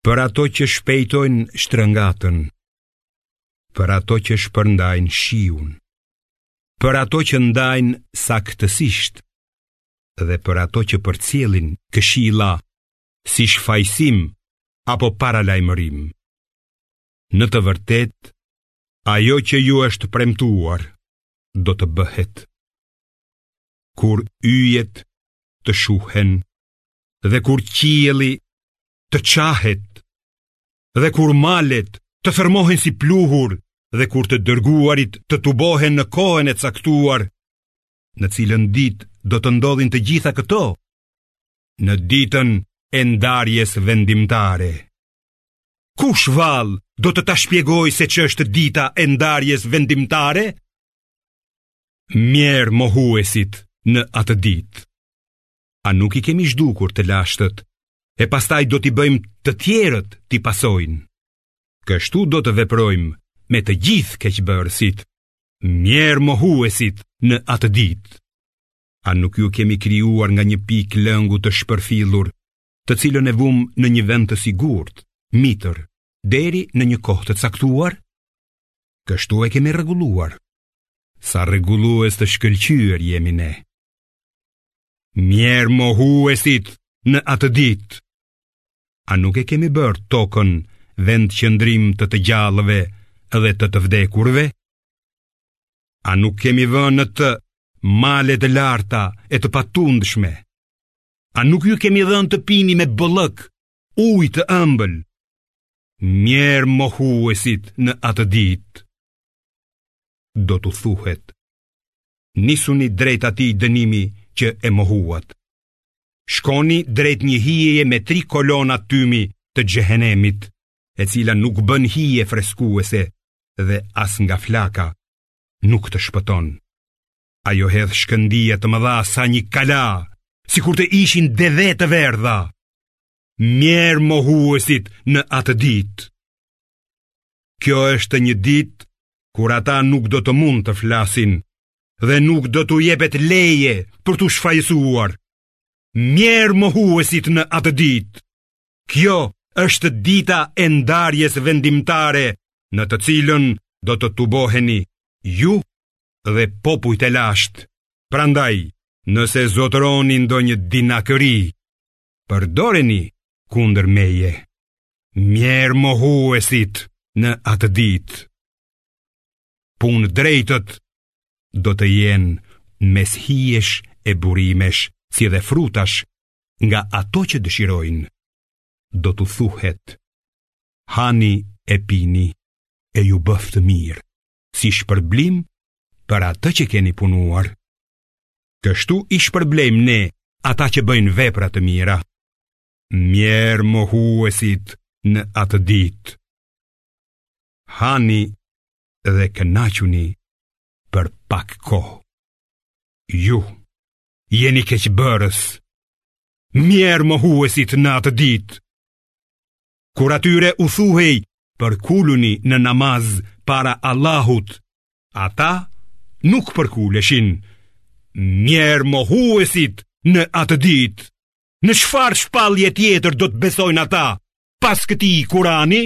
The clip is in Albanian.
Për ato që shpejtojnë shtrëngatën Për ato që shpërndajnë shiun Për ato që ndajnë saktësisht Dhe për ato që përcjellin këshila Si shfajësim apo paralajmërim Në të vërtetë, ajo që ju është premtuar Do të bëhet Kur yjet të shuhen dhe kur qielli të çahet dhe kur malet të thërmohen si pluhur dhe kur të dërguarit të tubohen në kohën e caktuar, në cilën ditë do të ndodhin të gjitha këto, në ditën e ndarjes vendimtare. Kush vallë do të ta shpjegojë se ç'është dita e ndarjes vendimtare? Mjerë mohuesit në atë ditë. A nuk i kemi zhdukur të lashtët, e pastaj do t'i bëjmë të tjerët t'i pasojnë. Kështu do të veprojmë me të gjithë keqbërësit, mjerë mohuesit në atë ditë. A nuk ju kemi krijuar nga një pikë lëngu të shpërfillur, të cilën e vumë në një vend të sigurt, mitër, deri në një kohë të caktuar? Kështu e kemi rregulluar. Sa rregullues të shkëlqyer jemi ne. Mjerë mohuesit në atë ditë. A nuk e kemi bërë tokën vendqëndrim të të gjallëve dhe të të vdekurve? A nuk kemi vënë në të male të larta e të patundshme? A nuk ju kemi dhënë të pini me bollëk, ujë të ëmbël? Mjerë mohuesit në atë ditë. Do t'u thuhet, Nisuni drejt atij dënimi që e mohuat. Shkoni drejt një hijeje me tri kolona tymi të xhehenemit, e cila nuk bën hije freskuese dhe as nga flaka nuk të shpëton. Ajo hedh shkëndija të mëdha sa një kala, sikur të ishin deve të verdha. Mjerë mohuesit në atë ditë. Kjo është një ditë kur ata nuk do të mund të flasin dhe nuk do t'u jepet leje për t'u shfajësuar. Mjerë mohuesit në atë ditë. Kjo është dita e ndarjes vendimtare në të cilën do të tuboheni ju dhe popujt e lashtë. Prandaj, nëse zotëroni ndonjë dinakëri, përdoreni kundër meje. Mjerë mohuesit në atë ditë. Punëdrejtët do të jenë mes hijesh e burimesh, si dhe frutash, nga ato që dëshirojnë. Do t'u thuhet, hani e pini e ju bëftë mirë, si shpërblim për atë që keni punuar. Kështu i shpërblejmë ne ata që bëjnë vepra të mira. Mjerë mohuesit në atë ditë. Hani dhe kënaquni për pak kohë. Ju jeni keqbërës. Mjerë mohuesit në atë ditë. Kur atyre u thuhej përkuluni në namaz para Allahut, ata nuk përkuleshin. Mjerë mohuesit në atë ditë, në çfarë shpallje tjetër do të besojnë ata pas këtij Kurani?